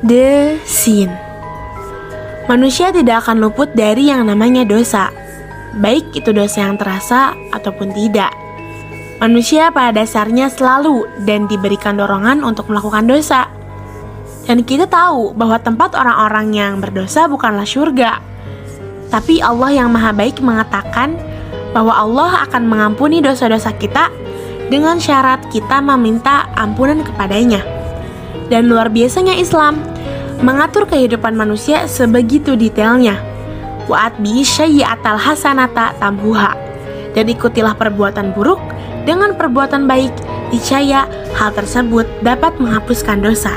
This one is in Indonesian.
The Sin Manusia tidak akan luput dari yang namanya dosa, baik itu dosa yang terasa ataupun tidak. Manusia pada dasarnya selalu dan diberikan dorongan untuk melakukan dosa. Dan kita tahu bahwa tempat orang-orang yang berdosa bukanlah surga. Tapi Allah yang maha baik mengatakan bahwa Allah akan mengampuni dosa-dosa kita dengan syarat kita meminta ampunan kepadanya. Dan luar biasanya Islam mengatur kehidupan manusia sebegitu detailnya. Wa'at bi syayyatal hasanata tamhuha. Dan ikutilah perbuatan buruk dengan perbuatan baik, dicaya hal tersebut dapat menghapuskan dosa.